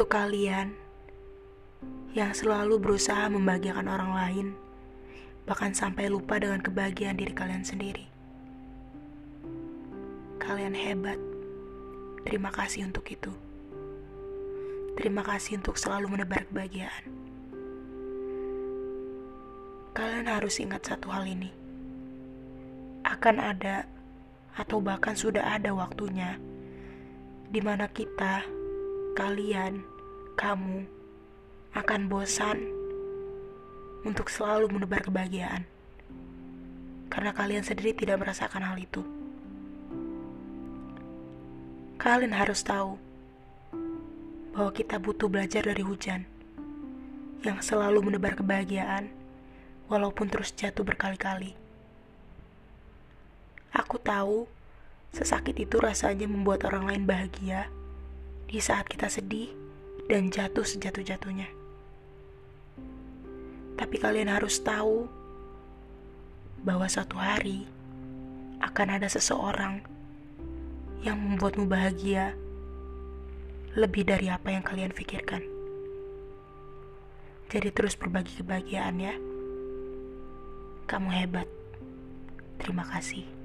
Untuk kalian yang selalu berusaha membahagiakan orang lain, bahkan sampai lupa dengan kebahagiaan diri kalian sendiri. Kalian hebat. Terima kasih untuk itu. Terima kasih untuk selalu menebar kebahagiaan. Kalian harus ingat satu hal ini. Akan ada atau bahkan sudah ada waktunya di mana kita, kalian, kamu akan bosan untuk selalu menebar kebahagiaan. Karena kalian sendiri tidak merasakan hal itu. Kalian harus tahu bahwa kita butuh belajar dari hujan yang selalu menebar kebahagiaan walaupun terus jatuh berkali-kali. Aku tahu sesakit itu rasanya membuat orang lain bahagia di saat kita sedih dan jatuh sejatuh-jatuhnya. Tapi kalian harus tahu bahwa suatu hari akan ada seseorang yang membuatmu bahagia lebih dari apa yang kalian pikirkan. Jadi terus berbagi kebahagiaan ya. Kamu hebat. Terima kasih.